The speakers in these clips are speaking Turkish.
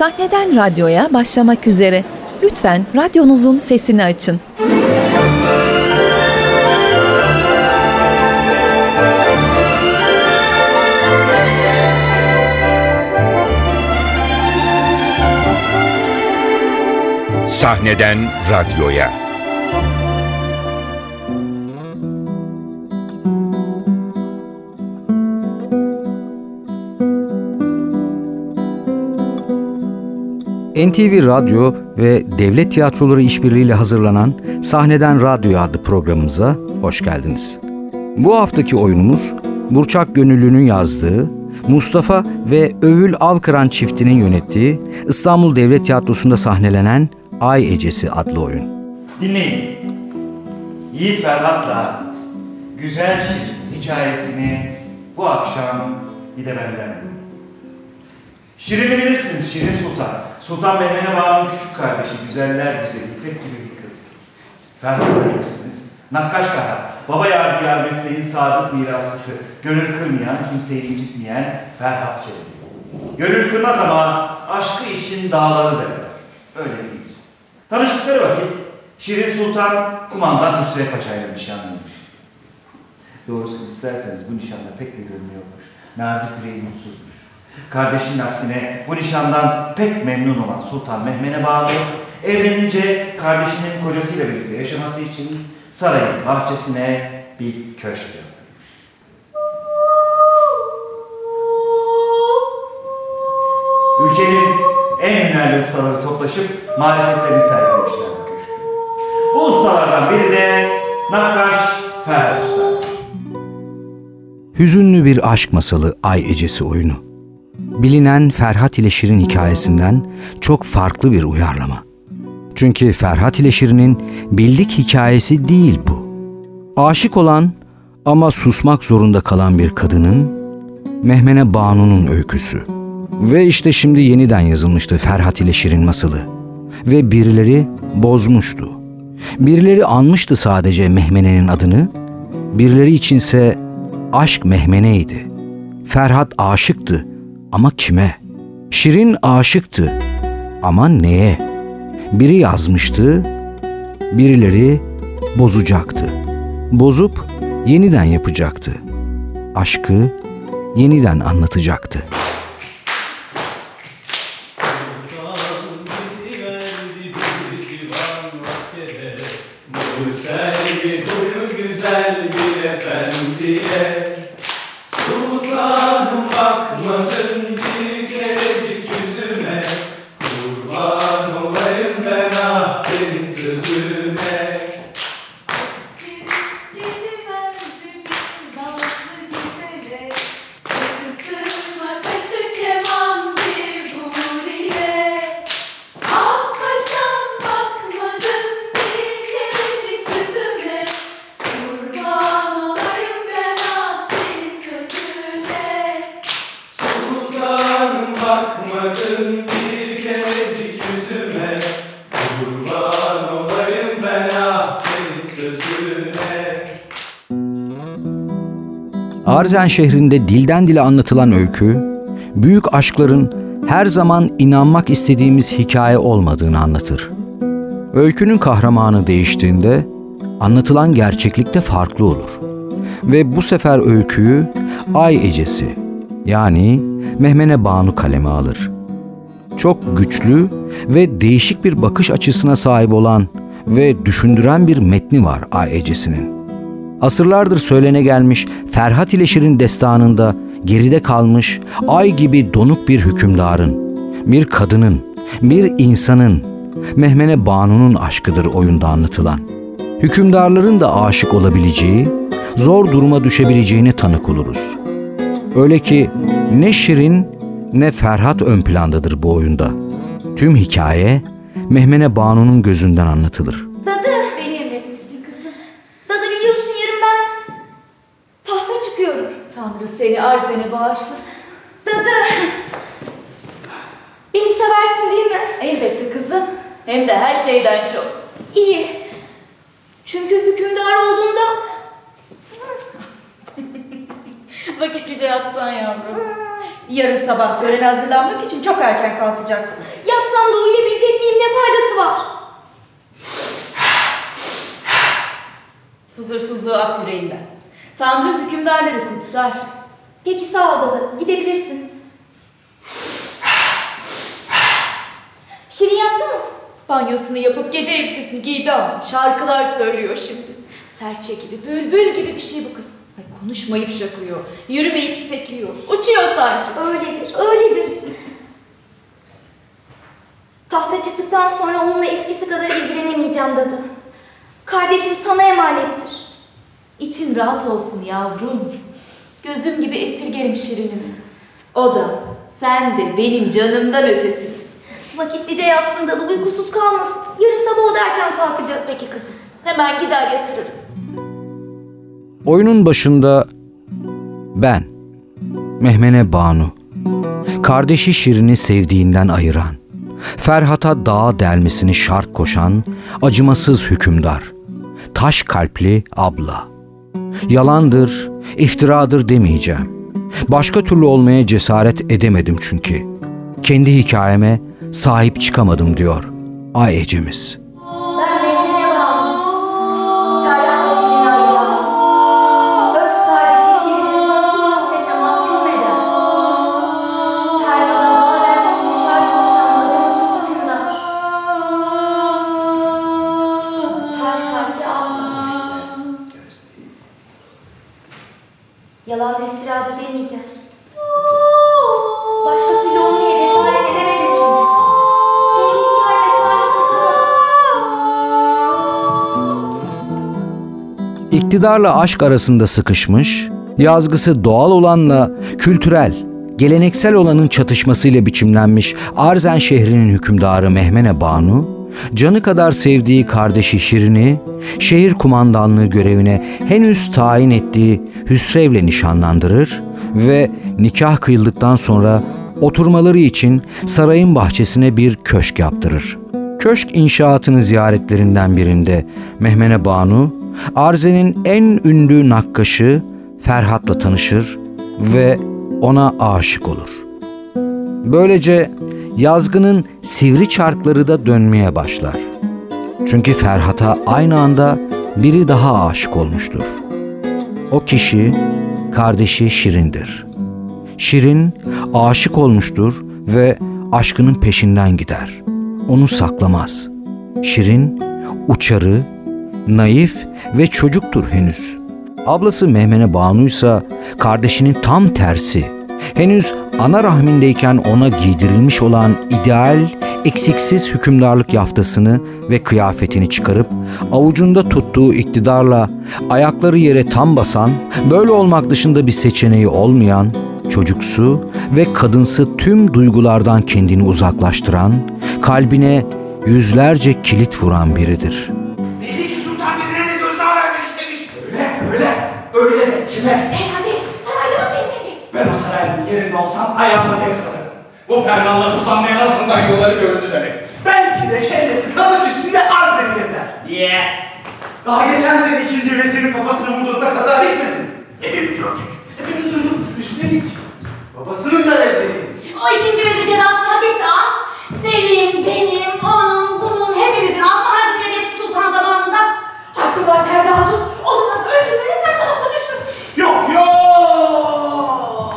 Sahneden radyoya başlamak üzere. Lütfen radyonuzun sesini açın. Sahneden radyoya. NTV Radyo ve Devlet Tiyatroları işbirliğiyle hazırlanan Sahneden Radyo adlı programımıza hoş geldiniz. Bu haftaki oyunumuz Burçak Gönüllü'nün yazdığı, Mustafa ve Övül Avkıran çiftinin yönettiği İstanbul Devlet Tiyatrosu'nda sahnelenen Ay Ecesi adlı oyun. Dinleyin. Yiğit Ferhat'la Güzel Şirin hikayesini bu akşam bir de benden dinleyin. Şirin'i bilirsiniz Şirin Sultan. Sultan Mehmet'e bağlı küçük kardeşi, güzeller güzeli, İpek gibi bir kız. Ferhat'ı bilirsiniz. Nakkaş Ferhat. Baba yadigar mesleğin sadık mirasçısı. Gönül kırmayan, kimseyi incitmeyen Ferhat Çelebi. Gönül kırmaz ama aşkı için dağları derler. Öyle bilir. Tanıştıkları vakit Şirin Sultan kumandan Hüsrev Paşa nişanlıymış. Doğrusunu isterseniz bu nişanda pek de görünüyormuş. Nazik yüreği mutsuzmuş. Kardeşinin aksine bu nişandan pek memnun olan Sultan Mehmen'e bağlı, evlenince kardeşinin kocasıyla birlikte yaşaması için sarayın bahçesine bir köşk yaptırmış. Ülkenin en ünlü ustaları toplaşıp marifetlerini sergilemişler bu köşkte. Bu ustalardan biri de Nakkaş Ferhat Usta'ymış. Hüzünlü bir aşk masalı Ay Ecesi oyunu. Bilinen Ferhat ile Şirin hikayesinden çok farklı bir uyarlama. Çünkü Ferhat ile Şirin'in bildik hikayesi değil bu. Aşık olan ama susmak zorunda kalan bir kadının Mehmene Banu'nun öyküsü. Ve işte şimdi yeniden yazılmıştı Ferhat ile Şirin masalı. Ve birileri bozmuştu. Birileri anmıştı sadece Mehmene'nin adını, birileri içinse aşk Mehmene'ydi. Ferhat aşıktı ama kime? Şirin aşıktı ama neye? Biri yazmıştı, birileri bozacaktı. Bozup yeniden yapacaktı. Aşkı yeniden anlatacaktı. Sultanım bakmadın Arzen şehrinde dilden dile anlatılan öykü, büyük aşkların her zaman inanmak istediğimiz hikaye olmadığını anlatır. Öykünün kahramanı değiştiğinde anlatılan gerçeklik de farklı olur. Ve bu sefer öyküyü Ay Ecesi yani Mehmene Banu kaleme alır. Çok güçlü ve değişik bir bakış açısına sahip olan ve düşündüren bir metni var Ay Ecesi'nin. Asırlardır söylene gelmiş Ferhat ile Şirin destanında geride kalmış ay gibi donuk bir hükümdarın, bir kadının, bir insanın, Mehmene Banu'nun aşkıdır oyunda anlatılan. Hükümdarların da aşık olabileceği, zor duruma düşebileceğine tanık oluruz. Öyle ki ne Şirin ne Ferhat ön plandadır bu oyunda. Tüm hikaye Mehmene Banu'nun gözünden anlatılır. Seni arzene bağışlasın. Dadı Beni seversin değil mi? Elbette kızım. Hem de her şeyden çok. İyi. Çünkü hükümdar olduğumda Vakitlice yatsan yavrum. Yarın sabah törene hazırlanmak için çok erken kalkacaksın. Yatsam da uyuyabilecek miyim ne faydası var? Huzursuzluğu at yüreğinden. Tanrı hükümdarları kutsar. Peki sağ ol dadı. Gidebilirsin. Şirin yattı mı? Banyosunu yapıp gece elbisesini giydi ama şarkılar söylüyor şimdi. Serçe gibi, bülbül gibi bir şey bu kız. Ay konuşmayıp şakıyor, yürümeyip sekiyor, uçuyor sanki. Öyledir, öyledir. Tahta çıktıktan sonra onunla eskisi kadar ilgilenemeyeceğim dadı. Kardeşim sana emanettir. İçin rahat olsun yavrum. Gözüm gibi esirgerim Şirin'imi. O da, sen de benim canımdan ötesiniz. Vakitlice yatsın dadı, uykusuz kalmasın. Yarın sabah o da erken kalkacak. Peki kızım, hemen gider yatırırım. Oyunun başında ben, Mehmene Banu, kardeşi Şirin'i sevdiğinden ayıran, Ferhat'a dağa delmesini şart koşan acımasız hükümdar, taş kalpli abla. Yalandır, iftiradır demeyeceğim. Başka türlü olmaya cesaret edemedim çünkü. Kendi hikayeme sahip çıkamadım diyor Ay Ecemiz. İktidarla aşk arasında sıkışmış, yazgısı doğal olanla kültürel, geleneksel olanın çatışmasıyla biçimlenmiş Arzen şehrinin hükümdarı Mehmene Banu, canı kadar sevdiği kardeşi Şirin'i, şehir kumandanlığı görevine henüz tayin ettiği Hüsrev'le nişanlandırır ve nikah kıyıldıktan sonra oturmaları için sarayın bahçesine bir köşk yaptırır. Köşk inşaatının ziyaretlerinden birinde Mehmene Banu, Arzen'in en ünlü nakkaşı Ferhat'la tanışır ve ona aşık olur. Böylece yazgının sivri çarkları da dönmeye başlar. Çünkü Ferhat'a aynı anda biri daha aşık olmuştur. O kişi kardeşi Şirin'dir. Şirin aşık olmuştur ve aşkının peşinden gider. Onu saklamaz. Şirin uçarı, naif ve çocuktur henüz. Ablası Mehmene Banu'ysa kardeşinin tam tersi. Henüz ana rahmindeyken ona giydirilmiş olan ideal, eksiksiz hükümdarlık yaftasını ve kıyafetini çıkarıp avucunda tuttuğu iktidarla ayakları yere tam basan, böyle olmak dışında bir seçeneği olmayan, çocuksu ve kadınsı tüm duygulardan kendini uzaklaştıran, kalbine yüzlerce kilit vuran biridir.'' Kime? Herhalde saraydan Mehmet'e. Ben o sarayın yerinde olsam ayağıma denk kalırdım. Bu fermanlar uslanmaya nasıldan yolları göründü demek. Belki de kellesi kazık üstünde arz gezer. Niye? Daha geçen sene ikinci vezirin kafasını vurduğunda kaza dikmedi mi? Hepimiz gördük. Hepimiz duyduk. Üstelik babasının da veziri. O ikinci vezir cezasını hak etti ha. Senin, benim, onun, bunun, hepimizin asma harcını eski sultan zamanında. Hakkı var Terzi Hatun. O zaman önceleri ben daha konuştum. Yok yok.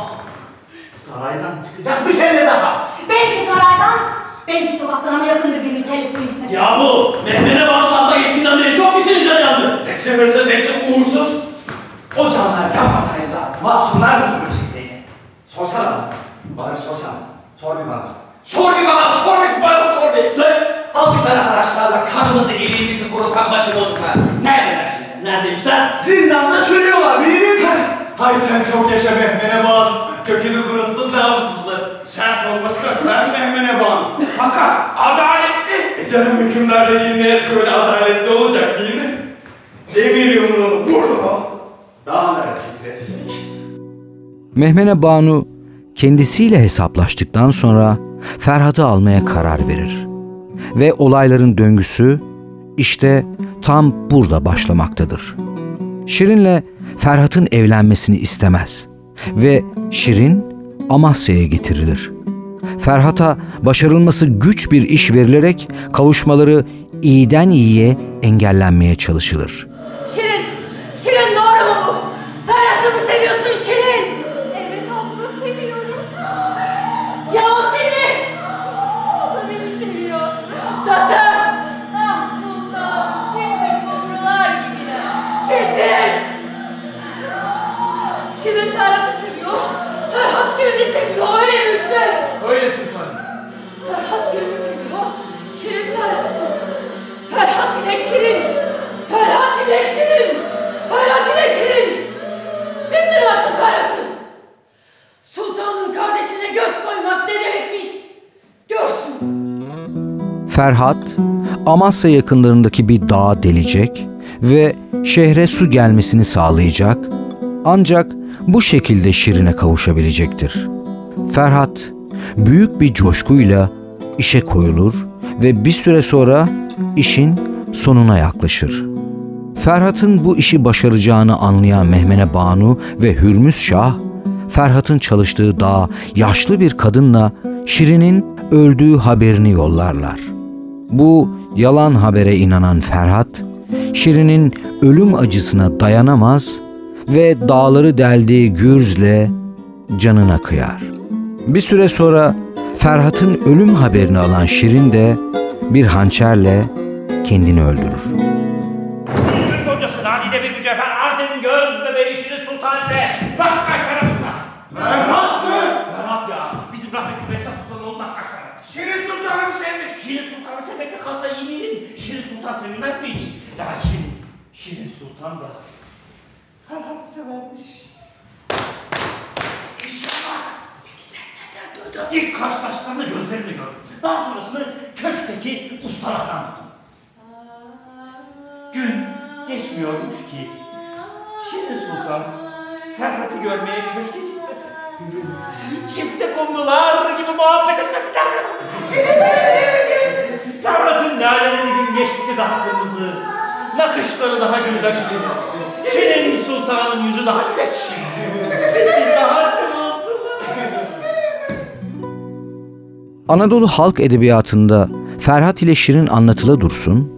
Saraydan çıkacak bir kelle daha. Belki saraydan, belki sokaktan ama yakındır birinin kellesinin gitmesi. Yahu Mehmet'e bağlantıda geçtiğinden beri çok kişinin canı yandı. Hepsi hırsız, hepsi uğursuz. O canlar yapmasaydı da masumlar mı zulüm çekseydi? Sorsana bana. Bana bir sorsana. Sor bir bana. Sor bir bana, sor bir bana, sor bir. Dur. Aldıkları haraçlarla kanımızı, iliğimizi kurutan başı bozuklar. Neredeler şimdi? Neredeymişler? Zindanda çürüyorlar bilirim. Hay sen çok yaşa Mehmene bağım. Kökünü kuruttun namussuzları. Sert olması sen Mehmene bağım. Fakat adaletli. E canım hükümdar dediğinde hep böyle adaletli olacak değil mi? Demir yumruğunu vurdu mu? Dağları titretecek. Mehmene Banu kendisiyle hesaplaştıktan sonra Ferhat'ı almaya karar verir. Ve olayların döngüsü işte tam burada başlamaktadır. Şirin'le Ferhat'ın evlenmesini istemez ve Şirin Amasya'ya getirilir. Ferhat'a başarılması güç bir iş verilerek kavuşmaları iyiden iyiye engellenmeye çalışılır. Şirin, Şirin doğru mu bu? Ferhat'ı mı seviyorsun Ferhat, Amasya yakınlarındaki bir dağa delecek ve şehre su gelmesini sağlayacak. Ancak bu şekilde Şirin'e kavuşabilecektir. Ferhat, büyük bir coşkuyla işe koyulur ve bir süre sonra işin sonuna yaklaşır. Ferhat'ın bu işi başaracağını anlayan Mehmene Banu ve Hürmüz Şah, Ferhat'ın çalıştığı dağa yaşlı bir kadınla Şirin'in öldüğü haberini yollarlar. Bu yalan habere inanan Ferhat, Şirin'in ölüm acısına dayanamaz ve dağları deldiği gürzle canına kıyar. Bir süre sonra Ferhat'ın ölüm haberini alan Şirin de bir hançerle kendini öldürür. Türk kocası Nadide bir mücevher Arzen'in göz bebeği Şirin Sultan ile Nakkaş Ferhat? Ferhat ya bizim rahmetli Behzat Usta'nın oğlu Nakkaş Ferhat. Şirin sultanı mı sevmiş? Şirin Sultan'ı sevmekle kalsa iyi miyim? Şirin Sultan sevilmez mi hiç? Lakin Şirin Sultan da Ferhat'ı severmiş. İnşallah. Peki sen nereden duydun? İlk karşılaşmalarını gözlerimle gördüm. Daha sonrasını köşkteki ustalardan duydum. Gün geçmiyormuş ki Şirin Sultan Ferhat'ı görmeye köşke gitmesin. Çifte kumrular gibi muhabbet etmesinler. Ferhat'ın laleleri gün geçtikçe daha kırmızı, nakışları daha gül açıcı. Şirin Sultan'ın yüzü daha güleç, sesi daha. Anadolu halk edebiyatında Ferhat ile Şirin anlatıla dursun,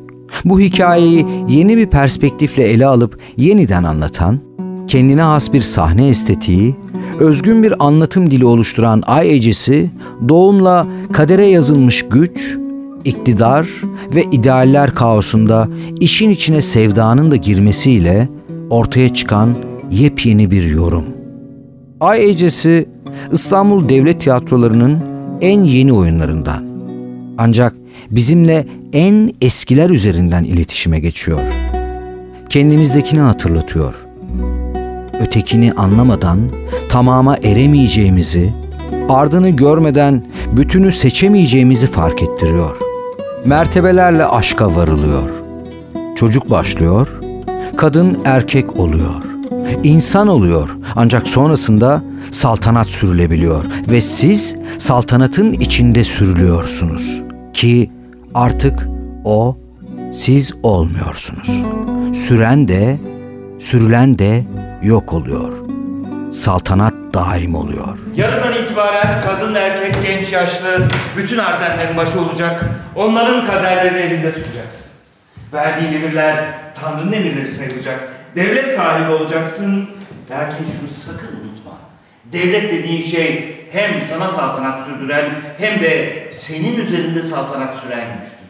bu hikayeyi yeni bir perspektifle ele alıp yeniden anlatan, kendine has bir sahne estetiği, özgün bir anlatım dili oluşturan Ay Ecesi, doğumla kadere yazılmış güç, iktidar ve idealler kaosunda işin içine sevdanın da girmesiyle ortaya çıkan yepyeni bir yorum. Ay Ecesi İstanbul Devlet Tiyatroları'nın en yeni oyunlarından. Ancak bizimle en eskiler üzerinden iletişime geçiyor. Kendimizdekini hatırlatıyor. Ötekini anlamadan tamama eremeyeceğimizi, ardını görmeden bütünü seçemeyeceğimizi fark ettiriyor. Mertebelerle aşka varılıyor. Çocuk başlıyor, kadın erkek oluyor. İnsan oluyor ancak sonrasında saltanat sürülebiliyor ve siz saltanatın içinde sürülüyorsunuz ki artık o siz olmuyorsunuz. Süren de sürülen de yok oluyor. Saltanat daim oluyor. Yarından itibaren kadın, erkek, genç, yaşlı bütün arzenlerin başı olacak. Onların kaderlerini elinde tutacaksın. Verdiğin emirler Tanrı'nın emirleri sayılacak. Devlet sahibi olacaksın. Lakin şunu sakın unutma. Devlet dediğin şey hem sana saltanat sürdüren hem de senin üzerinde saltanat süren güçtür.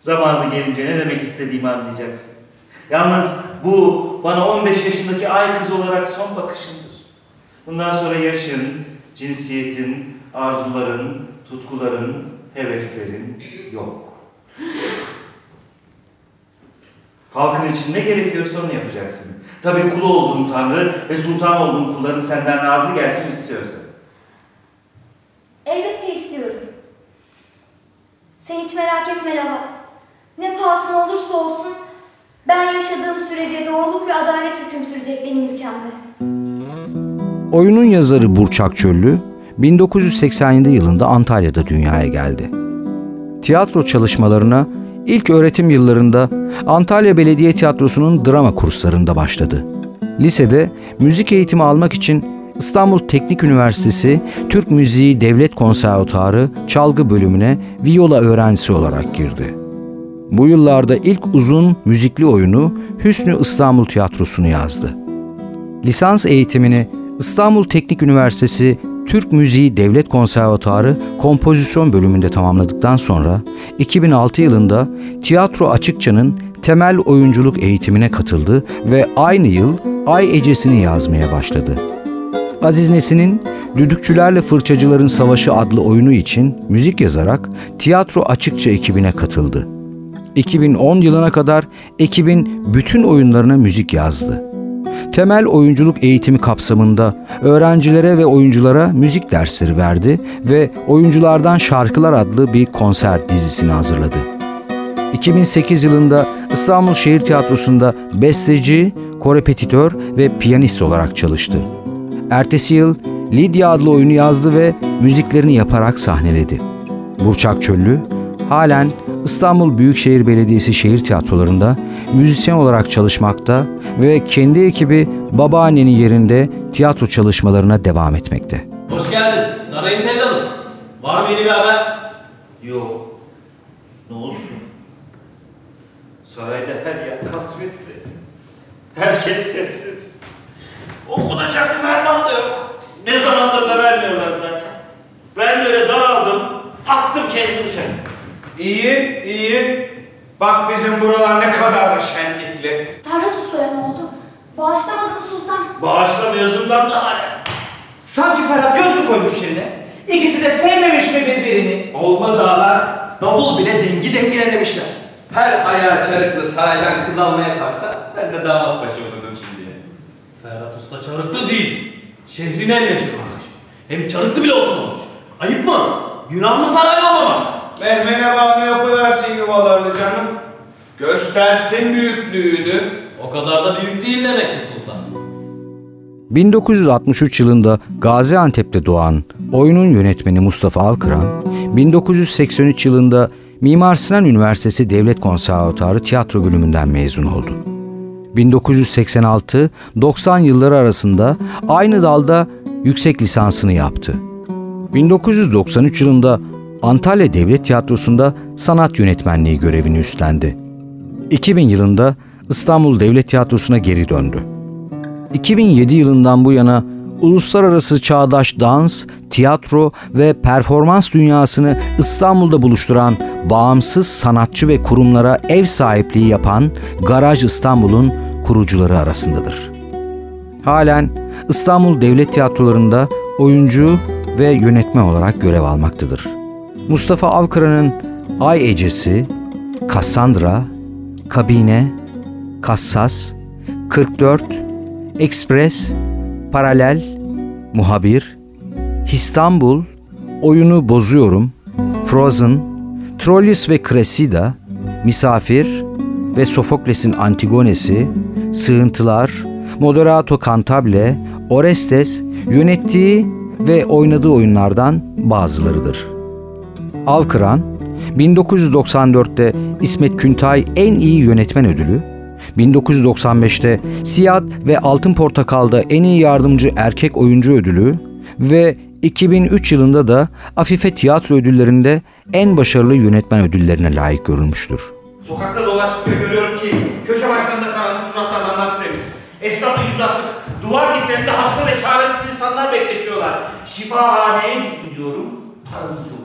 Zamanı gelince ne demek istediğimi anlayacaksın. Yalnız bu bana 15 yaşındaki ay kız olarak son bakışımdır. Bundan sonra yaşın, cinsiyetin, arzuların, tutkuların, heveslerin yok. Halkın için ne gerekiyorsa onu yapacaksın. Tabii kulu olduğun Tanrı ve sultan olduğun kulların senden razı gelsin istiyorsa. Elbette istiyorum. Sen hiç merak etme Lala. Ne pahasına olursa olsun ben yaşadığım sürece doğruluk ve adalet hüküm sürecek benim ülkemde. Oyunun yazarı Burçak Çöllü 1987 yılında Antalya'da dünyaya geldi. Tiyatro çalışmalarına ilk öğretim yıllarında Antalya Belediye Tiyatrosu'nun drama kurslarında başladı. Lisede müzik eğitimi almak için İstanbul Teknik Üniversitesi Türk Müziği Devlet Konservatuarı çalgı bölümüne viola öğrencisi olarak girdi. Bu yıllarda ilk uzun müzikli oyunu Hüsnü İstanbul Tiyatrosu'nu yazdı. Lisans eğitimini İstanbul Teknik Üniversitesi Türk Müziği Devlet Konservatuarı Kompozisyon bölümünde tamamladıktan sonra 2006 yılında Tiyatro Açıkça'nın temel oyunculuk eğitimine katıldı ve aynı yıl Ay Ecesi'ni yazmaya başladı. Aziz Nesin'in Düdükçülerle Fırçacıların Savaşı adlı oyunu için müzik yazarak Tiyatro Açıkça ekibine katıldı. 2010 yılına kadar ekibin bütün oyunlarına müzik yazdı. Temel oyunculuk eğitimi kapsamında öğrencilere ve oyunculara müzik dersleri verdi ve Oyunculardan Şarkılar adlı bir konser dizisini hazırladı. 2008 yılında İstanbul Şehir Tiyatrosu'nda besteci, korepetitör ve piyanist olarak çalıştı. Ertesi yıl Lidya adlı oyunu yazdı ve müziklerini yaparak sahneledi. Burçak Çöllü halen İstanbul Büyükşehir Belediyesi şehir tiyatrolarında müzisyen olarak çalışmakta ve kendi ekibi babaannenin yerinde tiyatro çalışmalarına devam etmekte. Hoş geldin. Sarayın tellalı. Var mı yeni bir haber? Yok. Ne olsun? Sarayda her yer kasvetli. Herkes sessiz. Okunacak bir ferman da yok. Ne zamandır da vermiyorlar zaten. Ben böyle daraldım. Attım kendimi dışarı. İyi, iyi. Bak bizim buralar ne kadar da şenlikli. Ferhat Usta'ya ne oldu? Bağışlamadı mı sultan? Bağışlamıyorsundan da hala. Sanki Ferhat göz mü koymuş yerine? İkisi de sevmemiş mi birbirini? Olmaz ağalar. Davul bile dengi dengine demişler. Her ayağı çarıklı saraydan kız almaya kalksa ben de damat başı olurdum şimdiye. Ferhat Usta çarıklı değil. Şehrin en meşhur arkadaşı. Hem çarıklı bile olsa olmuş? Ayıp mı? Günah mı saraylı olmamak? Mehmene bağlı yapıversin yuvalarını canım. Göstersin büyüklüğünü. O kadar da büyük değil demek ki sultan. 1963 yılında Gaziantep'te doğan oyunun yönetmeni Mustafa Avkıran, 1983 yılında Mimar Sinan Üniversitesi Devlet Konservatuarı Tiyatro bölümünden mezun oldu. 1986-90 yılları arasında aynı dalda yüksek lisansını yaptı. 1993 yılında Antalya Devlet Tiyatrosu'nda sanat yönetmenliği görevini üstlendi. 2000 yılında İstanbul Devlet Tiyatrosu'na geri döndü. 2007 yılından bu yana uluslararası çağdaş dans, tiyatro ve performans dünyasını İstanbul'da buluşturan bağımsız sanatçı ve kurumlara ev sahipliği yapan Garaj İstanbul'un kurucuları arasındadır. Halen İstanbul Devlet Tiyatrolarında oyuncu ve yönetmen olarak görev almaktadır. Mustafa Avkıra'nın Ay Ecesi, Cassandra, Kabine, Kassas, 44, Express, Paralel, Muhabir, İstanbul, Oyunu Bozuyorum, Frozen, Trollus ve Cressida, Misafir ve Sofokles'in Antigonesi, Sığıntılar, Moderato Cantabile, Orestes yönettiği ve oynadığı oyunlardan bazılarıdır. Avkıran, 1994'te İsmet Küntay en iyi yönetmen ödülü, 1995'te Siyah ve Altın Portakal'da en iyi yardımcı erkek oyuncu ödülü ve 2003 yılında da Afife Tiyatro Ödülleri'nde en başarılı yönetmen ödüllerine layık görülmüştür. Sokakta dolaştıkça görüyorum ki köşe başlarında karanlık suratlı adamlar türemiş. Esnafın yüzü asık. Duvar diplerinde hasta ve çaresiz insanlar bekleşiyorlar. Şifahaneye gittim diyorum. Paramız yok.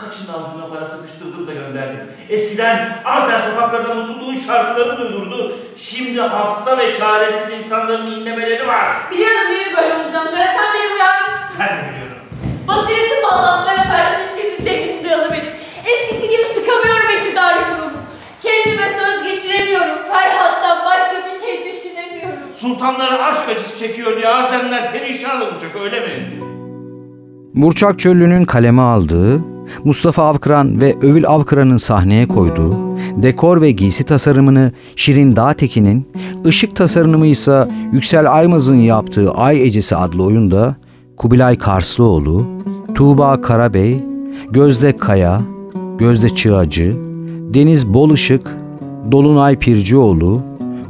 Kaçın avucuna para sıkıştırdım da gönderdim. Eskiden Arzen sokaklarında mutluluğun şarkıları duyulurdu. Şimdi hasta ve çaresiz insanların inlemeleri var. Biliyordum değil mi böyle olacağını? Sen beni uyarmışsın. Sen de biliyordun. Basiretim bağlantılara Ferhat'ın şimdi sevgisini duyalı benim. Eskisi gibi sıkamıyorum iktidar yumruğumu. Kendime söz geçiremiyorum. Ferhat'tan başka bir şey düşünemiyorum. Sultanları aşk acısı çekiyor diye Arzenler perişan olacak öyle mi? Burçak Çöllü'nün kaleme aldığı, Mustafa Avkıran ve Övül Avkıran'ın sahneye koyduğu, dekor ve giysi tasarımını Şirin Dağtekin'in, ışık tasarımı ise Yüksel Aymaz'ın yaptığı Ay Ecesi adlı oyunda Kubilay Karslıoğlu, Tuğba Karabey, Gözde Kaya, Gözde Çığacı, Deniz Bolışık, Dolunay Pircioğlu,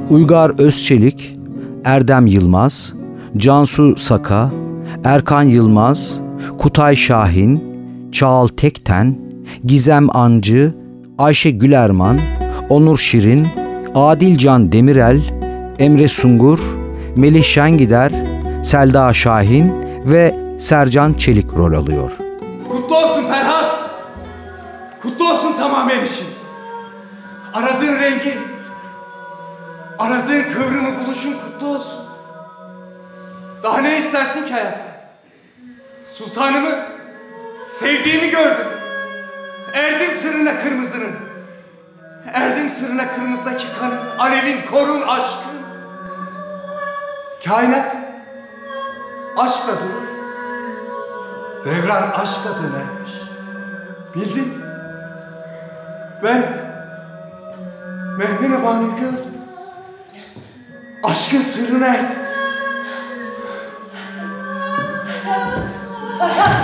Uygar Özçelik, Erdem Yılmaz, Cansu Saka, Erkan Yılmaz, Kutay Şahin, Çağal Tekten, Gizem Ancı, Ayşe Gülerman, Onur Şirin, Adilcan Demirel, Emre Sungur, Melih Şengider, Selda Şahin ve Sercan Çelik rol alıyor. Kutlu olsun Ferhat. Kutlu olsun tamamen işin. Aradığın rengi, aradığın kıvrımı buluşun kutlu olsun. Daha ne istersin ki hayatta? Sultanımı, sevdiğimi gördüm. Erdim sırrına kırmızının. Erdim sırrına kırmızıdaki kanın, alevin, korun, aşkın. Kainat aşkla durur. Devran aşkla dönermiş. Bildin? Ben Mehmet Ebani'yi gördüm. Aşkın sırrına erdim. Ferhat! Sultanım!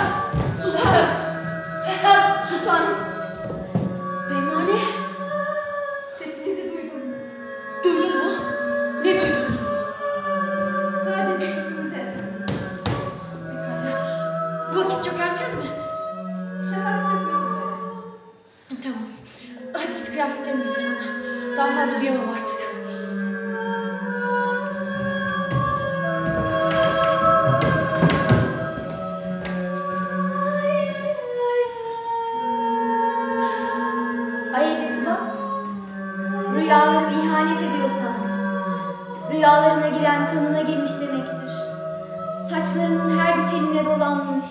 Dolanmış.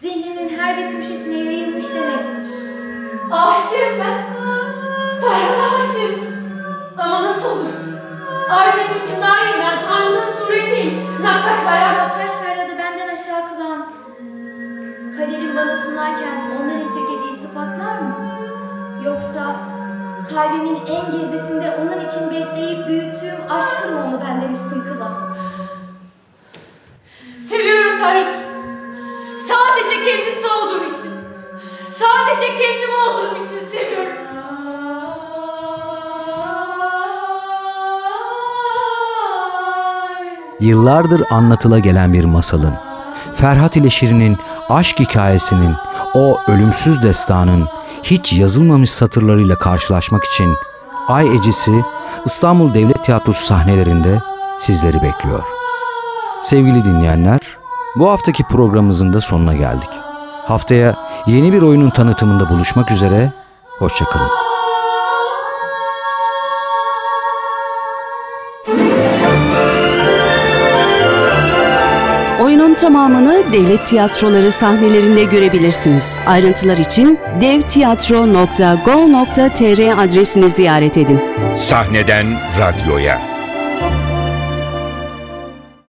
Zihninin her bir köşesine yayılmış demektir. Aşığım ben. Ferhat'a aşığım. Ama nasıl olur? Arif'in hükümdarıyım ben. Tanrı'nın suretiyim. Nakkaş Ferhat. Nakkaş Ferhat'ı benden aşağı kılan, kaderin bana sunarken ondan esirgediği sıfatlar mı? Yoksa kalbimin en gizlisinde onun için besleyip büyüttüğüm aşkı mı onu benden üstün kılan? Seviyorum Ferhat. Sadece kendisi olduğu için. Sadece kendim olduğum için seviyorum. Yıllardır anlatıla gelen bir masalın, Ferhat ile Şirin'in aşk hikayesinin, o ölümsüz destanın hiç yazılmamış satırlarıyla karşılaşmak için Ay Ecesi İstanbul Devlet Tiyatrosu sahnelerinde sizleri bekliyor. Sevgili dinleyenler, bu haftaki programımızın da sonuna geldik. Haftaya yeni bir oyunun tanıtımında buluşmak üzere, hoşçakalın. Oyunun tamamını devlet tiyatroları sahnelerinde görebilirsiniz. Ayrıntılar için devtiyatro.go.tr adresini ziyaret edin. Sahneden radyoya.